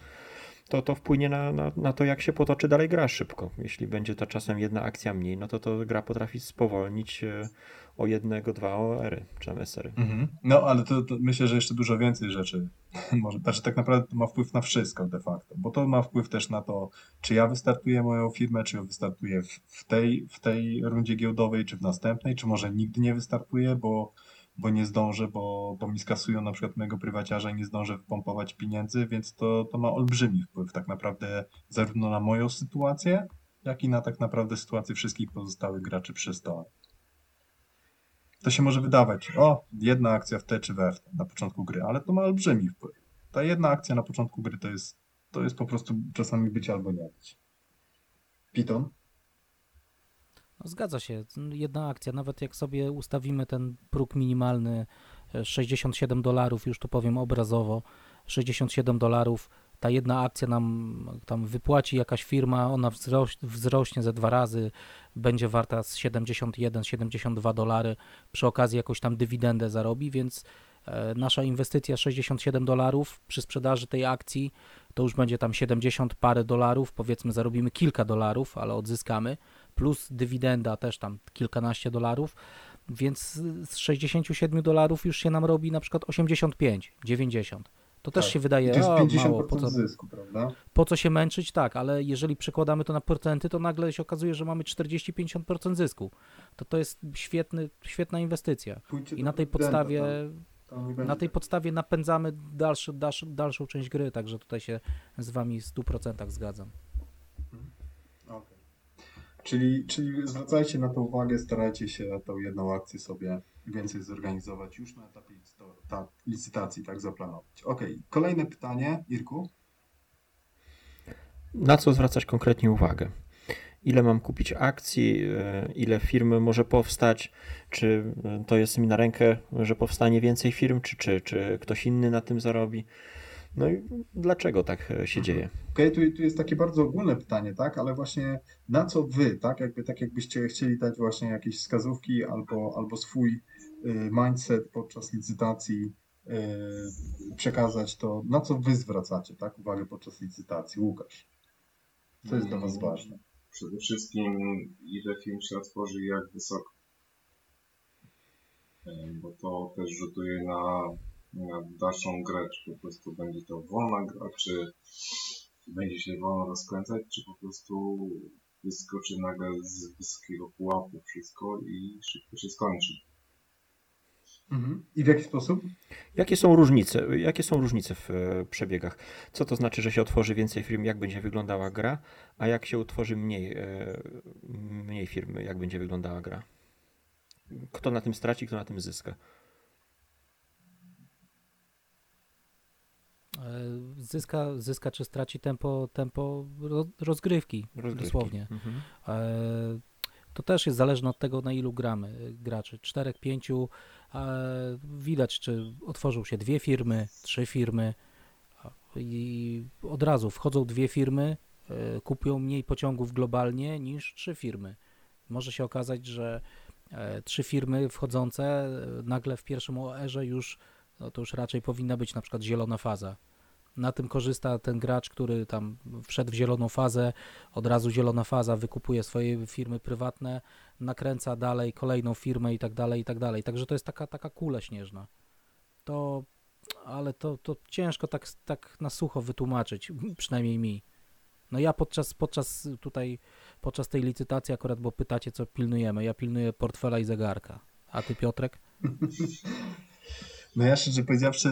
to, to wpłynie na, na, na to, jak się potoczy dalej gra szybko. Jeśli będzie to czasem jedna akcja mniej, no to to gra potrafi spowolnić e, o jednego, dwa OR-y, czy MSR-y. Mhm. No, ale to, to, myślę, że jeszcze dużo więcej rzeczy może, znaczy tak naprawdę to ma wpływ na wszystko de facto, bo to ma wpływ też na to, czy ja wystartuję moją firmę, czy wystartuję w, w, tej, w tej rundzie giełdowej, czy w następnej, czy może nigdy nie wystartuję, bo bo nie zdążę, bo, bo mi skasują na przykład mojego prywaciarza i nie zdążę wpompować pieniędzy, więc to, to ma olbrzymi wpływ tak naprawdę zarówno na moją sytuację, jak i na tak naprawdę sytuację wszystkich pozostałych graczy przy stole. To się może wydawać, o, jedna akcja w te czy w te na początku gry, ale to ma olbrzymi wpływ. Ta jedna akcja na początku gry to jest, to jest po prostu czasami być albo nie być. Piton? No, zgadza się. Jedna akcja, nawet jak sobie ustawimy ten próg minimalny 67 e, dolarów, już tu powiem obrazowo, 67 dolarów, ta jedna akcja nam tam wypłaci jakaś firma, ona wzrośnie, wzrośnie ze dwa razy, będzie warta z 71-72 dolary, przy okazji jakąś tam dywidendę zarobi, więc e, nasza inwestycja 67 dolarów przy sprzedaży tej akcji to już będzie tam 70 parę dolarów, powiedzmy zarobimy kilka dolarów, ale odzyskamy, plus dywidenda też tam kilkanaście dolarów, więc z 67 dolarów już się nam robi na przykład 85, 90. To też tak. się wydaje to jest 50% mało, po co, zysku, prawda? po co się męczyć, tak, ale jeżeli przekładamy to na procenty, to nagle się okazuje, że mamy 40-50% zysku. To to jest świetny, świetna inwestycja. Pójdźcie I na tej podstawie na tej podstawie napędzamy dalszy, dalszy, dalszą część gry, także tutaj się z wami w 100% zgadzam. Czyli, czyli zwracajcie na to uwagę, starajcie się tą jedną akcję sobie więcej zorganizować już na etapie ta, licytacji, tak zaplanować. Ok, kolejne pytanie, Irku. Na co zwracać konkretnie uwagę? ile mam kupić akcji, e, ile firmy może powstać, czy to jest mi na rękę, że powstanie więcej firm, czy, czy, czy ktoś inny na tym zarobi. No i dlaczego tak się dzieje? Okej, okay, tu, tu jest takie bardzo ogólne pytanie, tak? Ale właśnie na co wy, tak? Jakby, tak jakbyście chcieli dać właśnie jakieś wskazówki albo, albo swój y, mindset podczas licytacji y, przekazać, to na co wy zwracacie, tak? Uwagę podczas licytacji. Łukasz, co jest dla was ważne? Przede wszystkim ile film się otworzy i jak wysoko. Bo to też rzutuje na na dalszą grę, czy po prostu będzie to wolna gra, czy będzie się wolno rozkręcać, czy po prostu wyskoczy nagle z wysokiego pułapu wszystko i szybko się skończy. Mhm. I w jaki sposób? Jakie są różnice? Jakie są różnice w e, przebiegach? Co to znaczy, że się otworzy więcej firm, jak będzie wyglądała gra, a jak się utworzy mniej, e, mniej firmy, jak będzie wyglądała gra? Kto na tym straci, kto na tym zyska? Zyska, zyska czy straci tempo, tempo rozgrywki, rozgrywki. dosłownie. Mhm. E, to też jest zależne od tego, na ilu gramy graczy. Czterech, pięciu, widać, czy otworzą się dwie firmy, trzy firmy i od razu wchodzą dwie firmy, e, kupują mniej pociągów globalnie niż trzy firmy. Może się okazać, że trzy firmy wchodzące nagle w pierwszym OR-ze już no to już raczej powinna być na przykład zielona faza. Na tym korzysta ten gracz, który tam wszedł w zieloną fazę, od razu zielona faza, wykupuje swoje firmy prywatne, nakręca dalej kolejną firmę i tak dalej, i tak dalej. Także to jest taka, taka kula śnieżna. To, ale to, to ciężko tak, tak na sucho wytłumaczyć, przynajmniej mi. No ja podczas, podczas tutaj, podczas tej licytacji akurat, bo pytacie, co pilnujemy, ja pilnuję portfela i zegarka. A ty, Piotrek? No ja szczerze powiedziawszy,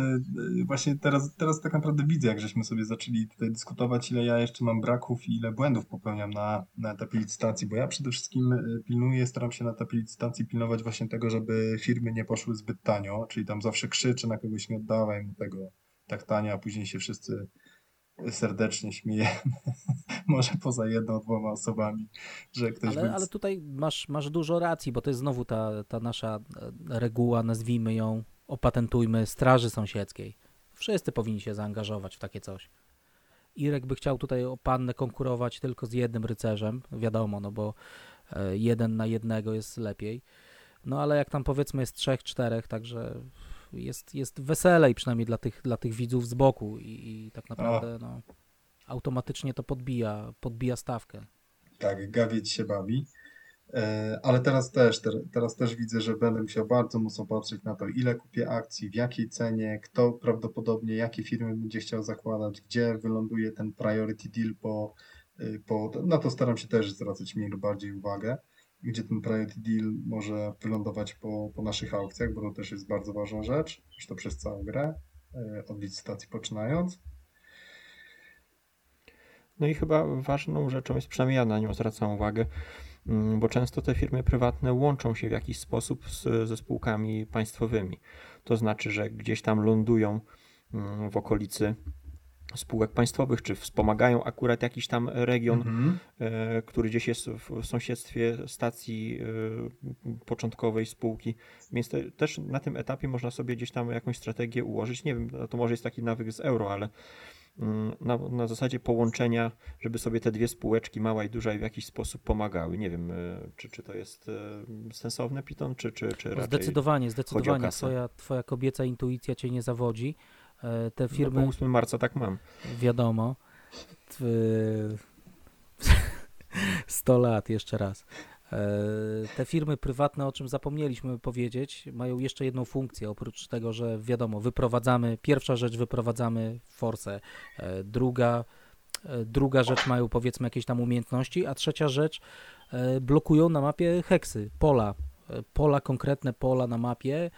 y, właśnie teraz, teraz tak naprawdę widzę, jak żeśmy sobie zaczęli tutaj dyskutować, ile ja jeszcze mam braków i ile błędów popełniam na, na etapie licytacji, bo ja przede wszystkim y, pilnuję, staram się na etapie licytacji pilnować właśnie tego, żeby firmy nie poszły zbyt tanio, czyli tam zawsze krzyczę na kogoś, nie oddawaj mu tego tak tanio, a później się wszyscy serdecznie śmiejemy, może poza jedną, dwoma osobami, że ktoś... Ale, ale tutaj masz, masz dużo racji, bo to jest znowu ta, ta nasza e, reguła, nazwijmy ją, opatentujmy straży sąsiedzkiej. Wszyscy powinni się zaangażować w takie coś. Irek by chciał tutaj o pannę konkurować tylko z jednym rycerzem, wiadomo, no bo e, jeden na jednego jest lepiej. No ale jak tam powiedzmy jest trzech, czterech, także jest, jest weselej przynajmniej dla tych, dla tych widzów z boku i, i tak naprawdę no, automatycznie to podbija, podbija stawkę. Tak, gawieć się bawi. E, ale teraz też, teraz też widzę, że będę musiał bardzo mocno patrzeć na to, ile kupię akcji, w jakiej cenie, kto prawdopodobnie, jakie firmy będzie chciał zakładać, gdzie wyląduje ten priority deal po, y, po na to staram się też zwracać mniej lub bardziej uwagę, gdzie ten priority deal może wylądować po, po naszych aukcjach, bo to też jest bardzo ważna rzecz, już to przez całą grę, e, od licytacji poczynając. No i chyba ważną rzeczą jest, przynajmniej ja na nią zwracam uwagę, bo często te firmy prywatne łączą się w jakiś sposób z, ze spółkami państwowymi. To znaczy, że gdzieś tam lądują mm, w okolicy spółek państwowych, czy wspomagają akurat jakiś tam region, mhm. e, który gdzieś jest w sąsiedztwie stacji e, początkowej spółki. Więc te, też na tym etapie można sobie gdzieś tam jakąś strategię ułożyć. Nie wiem, to może jest taki nawyk z euro, ale Mm, na, na zasadzie połączenia, żeby sobie te dwie spółeczki, mała i duża, w jakiś sposób pomagały. Nie wiem, e, czy, czy to jest e, sensowne, Piton, czy, czy, czy raczej Zdecydowanie, zdecydowanie. Twoja, twoja kobieca intuicja cię nie zawodzi. E, te firmy... No, po 8 marca tak mam. Wiadomo. 100 lat, jeszcze raz. E, te firmy prywatne, o czym zapomnieliśmy powiedzieć, mają jeszcze jedną funkcję, oprócz tego, że wiadomo, wyprowadzamy, pierwsza rzecz wyprowadzamy forsę, e, druga, e, druga rzecz mają powiedzmy jakieś tam umiejętności, a trzecia rzecz blokują na mapie heksy, pola, pola, konkretne pola na mapie,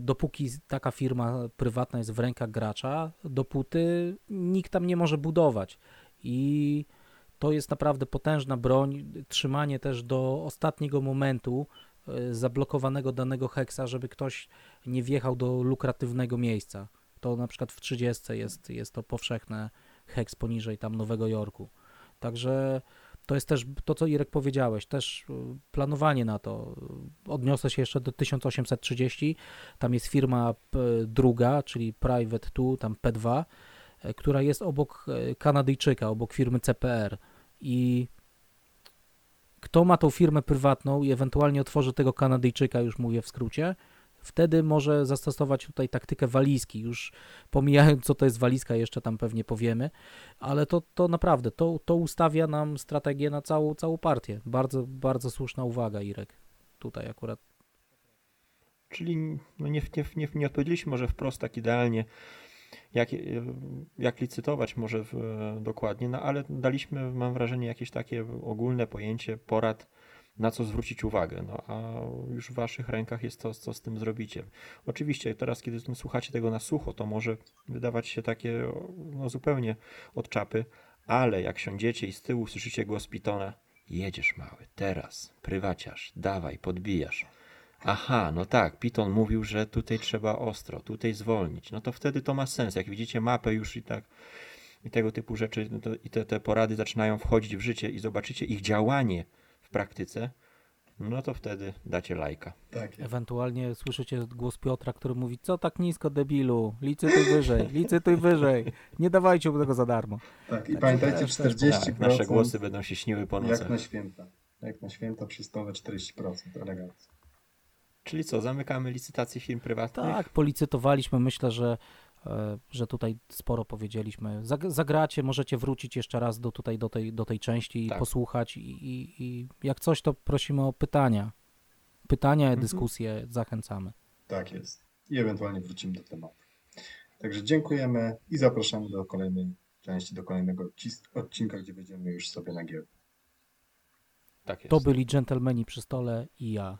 dopóki taka firma prywatna jest w rękach gracza, dopóty nikt tam nie może budować. I to jest naprawdę potężna broń, trzymanie też do ostatniego momentu e, zablokowanego danego heksa, żeby ktoś nie wjechał do lukratywnego miejsca. To na przykład w 30 jest, jest to powszechne heks poniżej tam Nowego Jorku. Także to jest też to, co Irek powiedziałeś, też y, planowanie na to. Odniosę się jeszcze do 1830. Tam jest firma p- druga, czyli Private 2, tam P2, e, która jest obok e, Kanadyjczyka, obok firmy CPR. I kto ma tą firmę prywatną i ewentualnie otworzy tego Kanadyjczyka, już mówię w skrócie, wtedy może zastosować tutaj taktykę walizki. Już pomijając, co to jest walizka, jeszcze tam pewnie powiemy, ale to, to naprawdę, to, to ustawia nam strategię na całą, całą partię. Bardzo, bardzo słuszna uwaga, Irek. Tutaj akurat. Czyli no nie, nie, nie, nie odpowiedzieliśmy może wprost tak idealnie, jak, jak licytować może w, dokładnie, no ale daliśmy, mam wrażenie, jakieś takie ogólne pojęcie, porad, na co zwrócić uwagę. No a już w waszych rękach jest to, co z tym zrobicie. Oczywiście teraz, kiedy słuchacie tego na sucho, to może wydawać się takie no, zupełnie od czapy, ale jak siądziecie i z tyłu słyszycie głos Pitona, jedziesz mały, teraz, prywaciarz, dawaj, podbijasz. Aha, no tak, Piton mówił, że tutaj trzeba ostro, tutaj zwolnić. No to wtedy to ma sens. Jak widzicie mapę już i tak i tego typu rzeczy no to, i te, te porady zaczynają wchodzić w życie i zobaczycie ich działanie w praktyce, no to wtedy dacie lajka. Tak. Ewentualnie słyszycie głos Piotra, który mówi, co tak nisko debilu, licytuj wyżej, licytuj wyżej, nie dawajcie mu tego za darmo. Tak, i Tak, pamiętajcie, Tak, 40% nasze głosy będą się śniły po jak na święta. Jak na święta przystowe 40%, elegancko. Czyli co, zamykamy licytację firm prywatnych? Tak, policytowaliśmy, myślę, że, e, że tutaj sporo powiedzieliśmy. Zag- Zagracie, możecie wrócić jeszcze raz do, tutaj, do, tej, do tej części i Tak. posłuchać i, i, i jak coś, to prosimy o pytania. Pytania, Mhm. dyskusje, zachęcamy. Tak jest. I ewentualnie wrócimy do tematu. Także dziękujemy i zapraszamy do kolejnej części, do kolejnego odcinka, gdzie będziemy już sobie na giełdę. Tak jest. To byli dżentelmeni przy stole i ja.